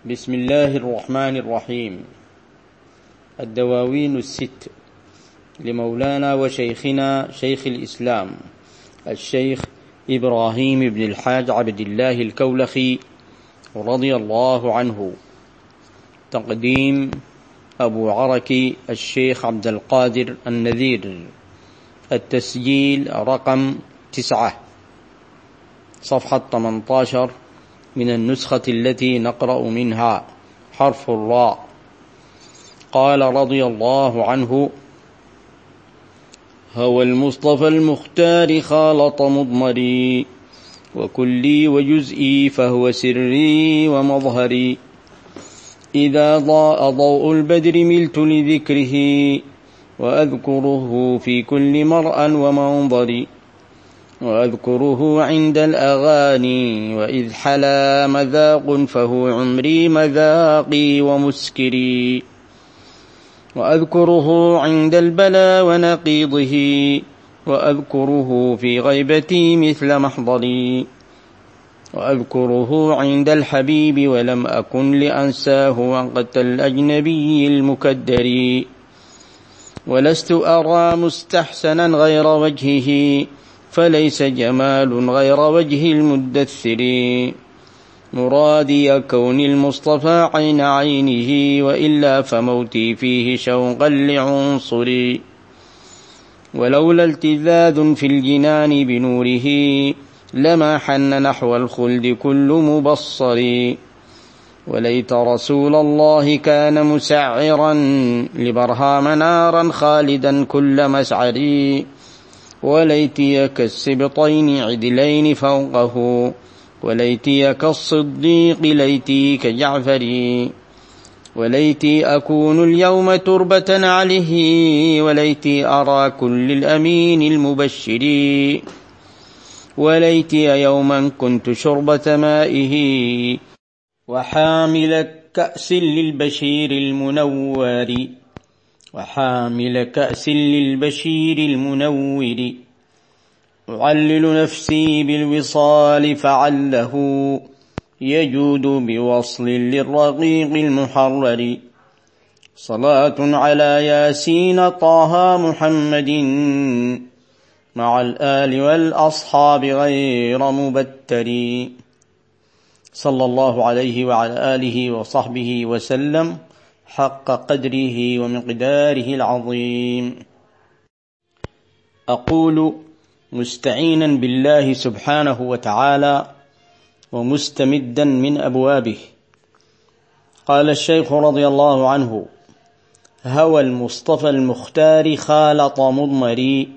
بسم الله الرحمن الرحيم. الدواوين الست لمولانا وشيخنا شيخ الإسلام الشيخ إبراهيم بن الحاج عبد الله الكولخي رضي الله عنه. تقديم أبو عركي الشيخ عبد القادر النذير. التسجيل رقم تسعة. صفحة 18 من النسخة التي نقرأ منها. حرف الراء. قال رضي الله عنه هو المصطفى المختار خالط مضمري وكلي وجزئي فهو سري ومظهري. إذا ضاء ضوء البدر ملت لذكره وأذكره في كل مرأ ومنظر وأذكره عند الأغاني وإذ حلا مذاق فهو عمري مذاقي ومسكري. وأذكره عند البلا ونقيضه وأذكره في غيبتي مثل محضري. وأذكره عند الحبيب ولم أكن لأنساه وقت الأجنبي المكدر. ولست أرى مستحسنا غير وجهه. فليس جمال غير وجه المدثر. مرادي كون المصطفى عين عينه وإلا فموتي فيه شوقا لعنصري ولولا التذاذ في الجنان بنوره لما حن نحو الخلد كل مبصر. وليت رسول الله كان مسعرا لبرهام نارا خالدا كل مسعري. وليتي كالسبطين عدلين فوقه وليتي كالصديق ليتي كجعفري وليتي أكون اليوم تربة عليه وليتي أرى كل الأمين المبشر وليتي يوما كنت شربة مائه وحامل كأس للبشير المنور. وحامل كأس للبشير المنور. أعلل نفسي بالوصال فعله. يجود بوصل للرقيق المحرر. صلاة على ياسين طه محمد. مع الآل والأصحاب غير مبتر. صلى الله عليه وعلى آله وصحبه وسلم. حق قدره ومقداره العظيم. أقول مستعينا بالله سبحانه وتعالى ومستمدا من أبوابه. قال الشيخ رضي الله عنه هوى المصطفى المختار خالط مضمري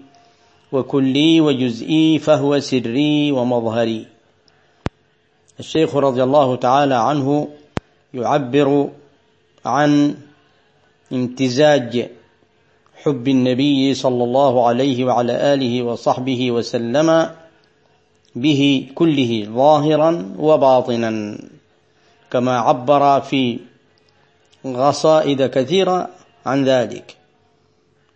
وكلي وجزئي فهو سري ومظهري. الشيخ رضي الله تعالى عنه يعبر عن امتزاج حب النبي صلى الله عليه وعلى آله وصحبه وسلم به كله ظاهرا وباطنا كما عبر في قصائد كثيرة عن ذلك.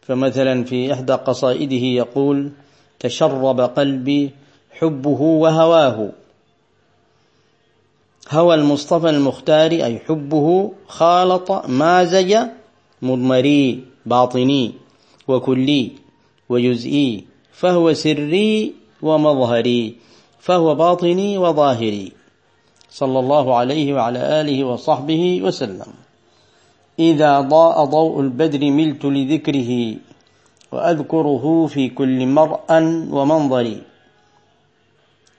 فمثلا في إحدى قصائده يقول تشرب قلبي حبه وهواه هوى المصطفى المختار أي حبه خالط مازج مضمري باطني وكلي وجزئي فهو سري ومظهري فهو باطني وظاهري. صلى الله عليه وعلى آله وصحبه وسلم. إذا ضاء ضوء البدر ملت لذكره وأذكره في كل مرأ ومنظري.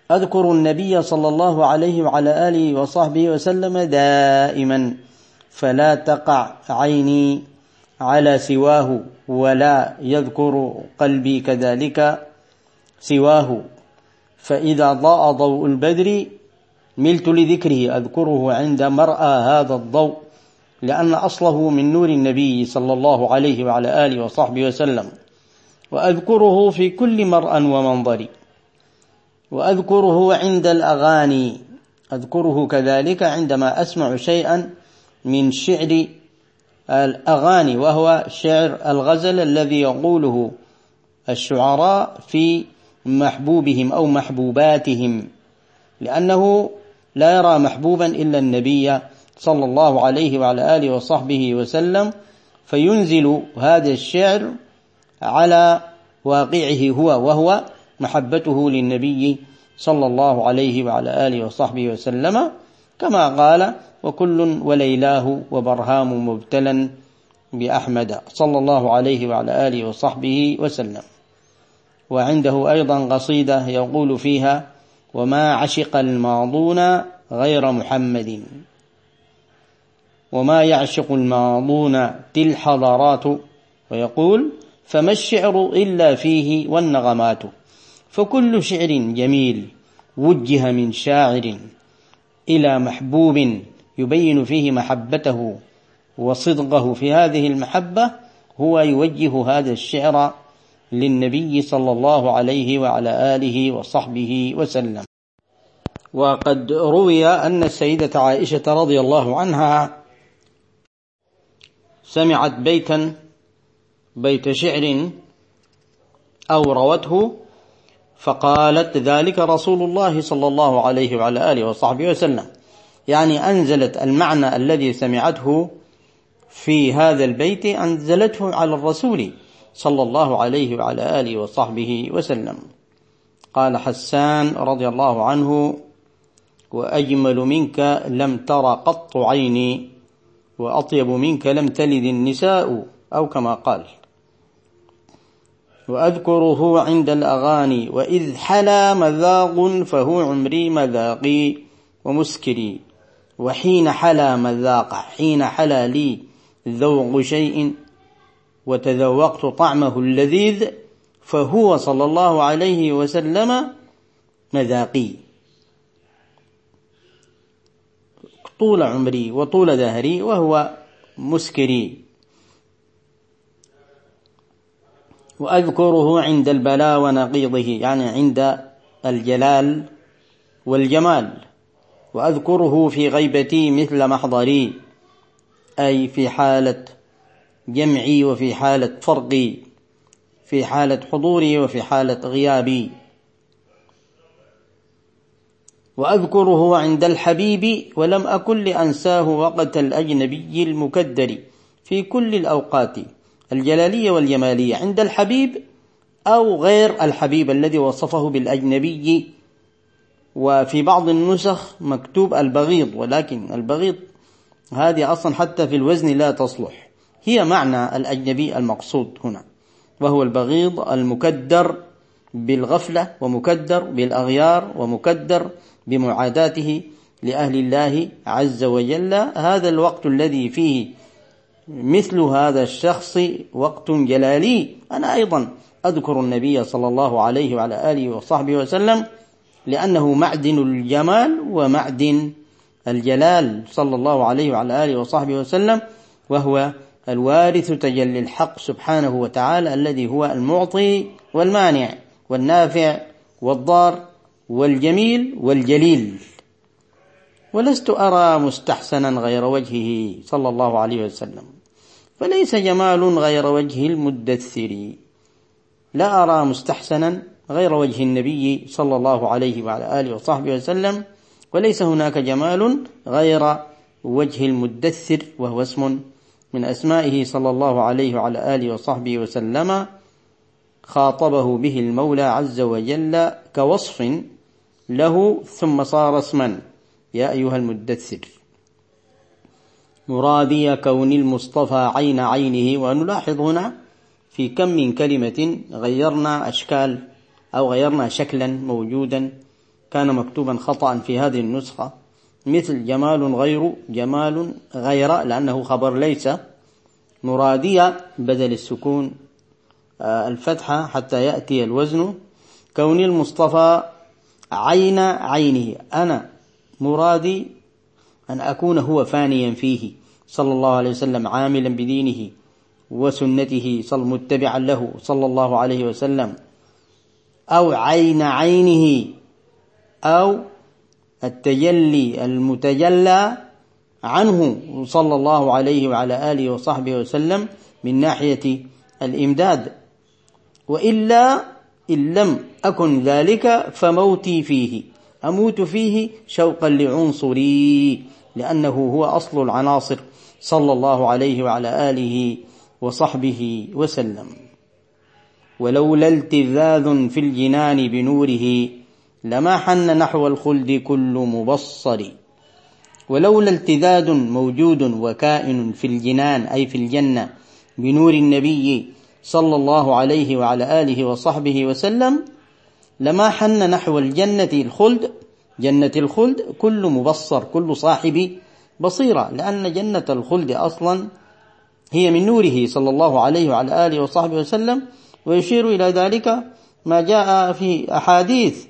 أذكر النبي صلى الله عليه وعلى آله وصحبه وسلم دائما فلا تقع عيني على سواه ولا يذكر قلبي كذلك سواه. فإذا ضاء ضوء البدر ملت لذكره أذكره عند مرأى هذا الضوء لأن أصله من نور النبي صلى الله عليه وعلى آله وصحبه وسلم. وأذكره في كل مرأى ومنظر. وأذكره عند الأغاني. أذكره كذلك عندما أسمع شيئا من شعر الأغاني وهو شعر الغزل الذي يقوله الشعراء في محبوبهم أو محبوباتهم لأنه لا يرى محبوبا إلا النبي صلى الله عليه وعلى آله وصحبه وسلم فينزل هذا الشعر على واقعه هو وهو محبته للنبي صلى الله عليه وعلى آله وصحبه وسلم كما قال وكل وليلاه وبرهام مبتلا بأحمد صلى الله عليه وعلى آله وصحبه وسلم. وعنده أيضا قصيدة يقول فيها وما عشق الماضون غير محمد. وما يعشق الماضون تل حضارات ويقول فما الشعر إلا فيه والنغمات. فكل شعر جميل وجه من شاعر إلى محبوب يبين فيه محبته وصدقه في هذه المحبة هو يوجه هذا الشعر للنبي صلى الله عليه وعلى آله وصحبه وسلم. وقد روي أن السيدة عائشة رضي الله عنها سمعت بيتا بيت شعر أو روته فقالت ذلك رسول الله صلى الله عليه وعلى آله وصحبه وسلم. يعني أنزلت المعنى الذي سمعته في هذا البيت أنزلته على الرسول صلى الله عليه وعلى آله وصحبه وسلم. قال حسان رضي الله عنه وأجمل منك لم تر قط عيني وأطيب منك لم تلد النساء أو كما قال. وأذكره عند الأغاني وإذ حلا مذاق فهو عمري مذاقي ومسكري. وحين حلا مذاق حين حلا لي ذوق شيء وتذوقت طعمه اللذيذ فهو صلى الله عليه وسلم مذاقي. طول عمري وطول دهري وهو مسكري. وأذكره عند البلاء ونقيضه يعني عند الجلال والجمال. وأذكره في غيبتي مثل محضري أي في حالة جمعي وفي حالة فرقي في حالة حضوري وفي حالة غيابي. وأذكره عند الحبيب ولم أكن لأنساه وقت الأجنبي المكدر في كل الأوقات. الجلالية والجمالية عند الحبيب أو غير الحبيب الذي وصفه بالأجنبي. وفي بعض النسخ مكتوب البغيض ولكن البغيض هذه أصلا حتى في الوزن لا تصلح. هي معنى الأجنبي المقصود هنا وهو البغيض المكدر بالغفلة ومكدر بالأغيار ومكدر بمعاداته لأهل الله عز وجل. هذا الوقت الذي فيه مثل هذا الشخص وقت جلالي. أنا أيضا أذكر النبي صلى الله عليه وعلى آله وصحبه وسلم لأنه معدن الجمال ومعدن الجلال صلى الله عليه وعلى آله وصحبه وسلم وهو الوارث تجلي الحق سبحانه وتعالى الذي هو المعطي والمانع والنافع والضار والجميل والجليل. ولست أرى مستحسنا غير وجهه صلى الله عليه وسلم. فليس جمال غير وجه المدثر. لا أرى مستحسنا غير وجه النبي صلى الله عليه وعلى آله وصحبه وسلم وليس هناك جمال غير وجه المدثر وهو اسم من أسمائه صلى الله عليه وعلى آله وصحبه وسلم خاطبه به المولى عز وجل كوصف له ثم صار اسما. يا أيها المدثر. مرادي كون المصطفى عين عينه ونلاحظ هنا في كم من كلمة غيرنا أشكال أو غيرنا شكلا موجودا كان مكتوبا خطأ في هذه النسخة. مثل جمال غير جمال غير لأنه خبر ليس. مرادية بدل السكون. آه، الفتحة حتى يأتي الوزن. كون المصطفى عين عينه. أنا مرادي أن أكون هو فانيا فيه صلى الله عليه وسلم عاملا بدينه وسنته صل متبعا له صلى الله عليه وسلم. أو عين عينه أو التجلي المتجلى عنه صلى الله عليه وعلى آله وصحبه وسلم من ناحية الإمداد. وإلا إن لم أكن ذلك فموتي فيه. أموت فيه شوقا لعنصري. لأنه هو أصل العناصر. صلى الله عليه وعلى آله وصحبه وسلم. ولولا التذاذ في الجنان بنوره لما حن نحو الخلد كل مبصر. ولولا التذاذ موجود وكائن في الجنان أي في الجنة بنور النبي صلى الله عليه وعلى آله وصحبه وسلم لما حن نحو الجنة الخلد جنة الخلد كل مبصر كل صاحب بصيرة. لأن جنة الخلد أصلا هي من نوره صلى الله عليه وعلى آله وصحبه وسلم. ويشير إلى ذلك ما جاء في أحاديث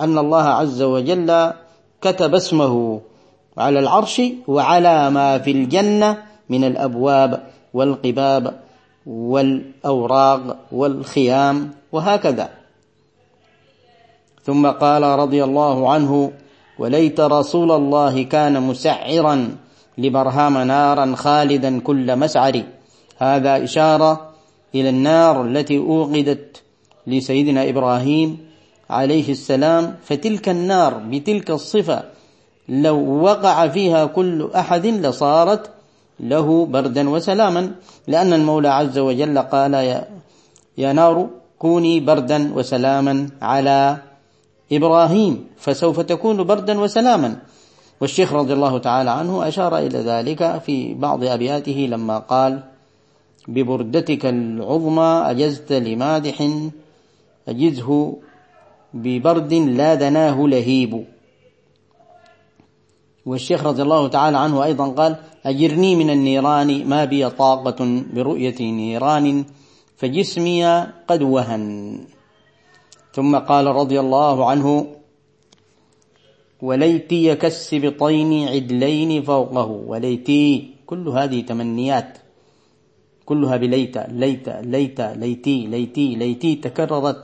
أن الله عز وجل كتب اسمه على العرش وعلى ما في الجنة من الأبواب والقباب والأوراق والخيام وهكذا. ثم قال رضي الله عنه وليت رسول الله كان مسعرا لبرهام نارا خالدا كل مسعر هذا إشارة إلى النار التي أوقدت لسيدنا إبراهيم عليه السلام فتلك النار بتلك الصفة لو وقع فيها كل أحد لصارت له بردا وسلاما لأن المولى عز وجل قال يا, يا نار كوني بردا وسلاما على إبراهيم فسوف تكون بردا وسلاما. والشيخ رضي الله تعالى عنه أشار إلى ذلك في بعض أبياته لما قال ببردتك العظمى أجزت لمادح أجزه ببرد لا دناه لهيب. والشيخ رضي الله تعالى عنه أيضا قال أجرني من النيران ما بي طاقة برؤية نيران فجسمي قد وهن. ثم قال رضي الله عنه وليتي كالسبطين عدلين فوقه وليتي كل هذه تمنيات كلها بليت ليت ليت ليتي ليتي ليتي تكررت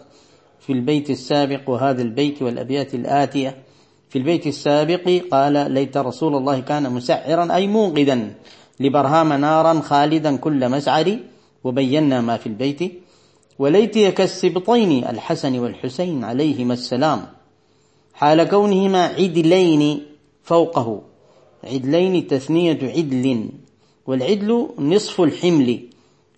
في البيت السابق وهذا البيت والأبيات الآتية. في البيت السابق قال ليت رسول الله كان مسعرا أي موقدا لبرهام نارا خالدا كل مسعر وبينا ما في البيت وليتي كالسبطين الحسن والحسين عليهما السلام. حال كونهما عدلين فوقه. عدلين تثنية عدل والعدل نصف الحمل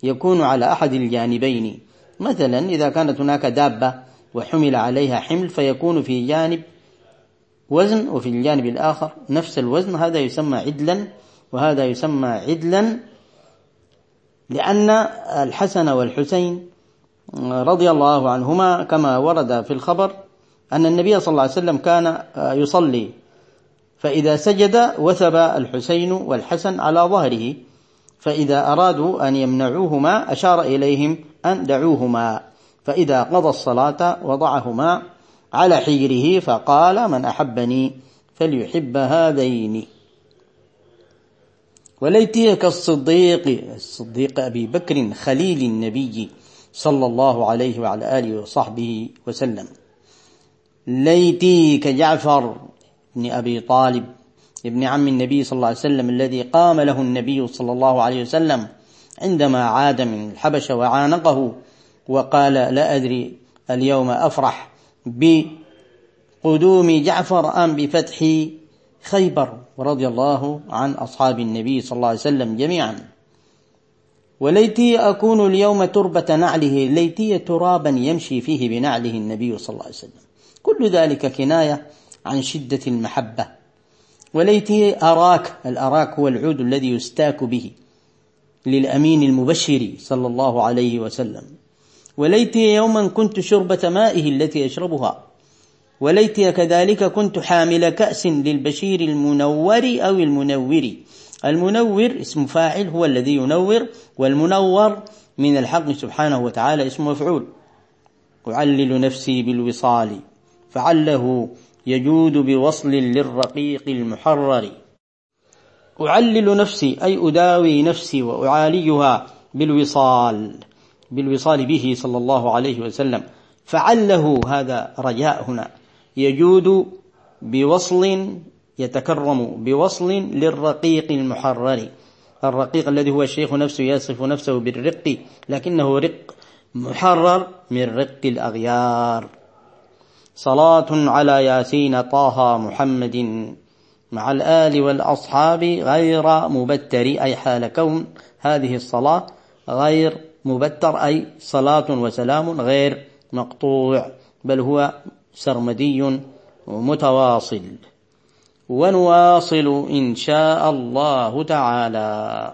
يكون على أحد الجانبين. مثلا إذا كانت هناك دابة وحمل عليها حمل فيكون في جانب وزن وفي الجانب الآخر نفس الوزن. هذا يسمى عدلا وهذا يسمى عدلا لأن الحسن والحسين رضي الله عنهما كما ورد في الخبر أن النبي صلى الله عليه وسلم كان يصلي. فإذا سجد وثب الحسين والحسن على ظهره. فإذا أرادوا أن يمنعوهما أشار إليهم أن دعوهما. فإذا قضى الصلاة وضعهما على حجره فقال من أحبني فليحب هذين. وليتي كالصديق الصديق أبي بكر خليل النبي. صلى الله عليه وعلى آله وصحبه وسلم. ليتي كجعفر بن أبي طالب ابن عم النبي صلى الله عليه وسلم الذي قام له النبي صلى الله عليه وسلم عندما عاد من الحبشة وعانقه وقال لا أدري اليوم أفرح بقدوم جعفر أم بفتح خيبر رضي الله عن أصحاب النبي صلى الله عليه وسلم جميعا. وليتي أكون اليوم تربة نعله ليتي ترابا يمشي فيه بنعله النبي صلى الله عليه وسلم. كل ذلك كناية عن شدة المحبة. وليتي أراك الأراك هو العود الذي يستاك به للأمين المبشر صلى الله عليه وسلم. وليتي يوما كنت شربة مائه التي يشربها وليتي كذلك كنت حامل كأس للبشير المنور أو المنور. المنور اسم فاعل هو الذي ينور والمنور من الحق سبحانه وتعالى اسم مفعول. أعلل نفسي بالوصال فعله يجود بوصل للرقيق المحرر. أعلل نفسي أي أداوي نفسي وأعاليها بالوصال بالوصال به صلى الله عليه وسلم. فعله هذا رجاء هنا يجود بوصل يتكرم بوصل للرقيق المحرر. الرقيق الذي هو الشيخ نفسه يصف نفسه بالرق لكنه رق محرر من رق الأغيار. صلاة على ياسين طه محمد مع الآل والأصحاب غير مبتر أي حال كون هذه الصلاة غير مبتر أي صلاة وسلام غير مقطوع بل هو سرمدي متواصل. ونواصل إن شاء الله تعالى.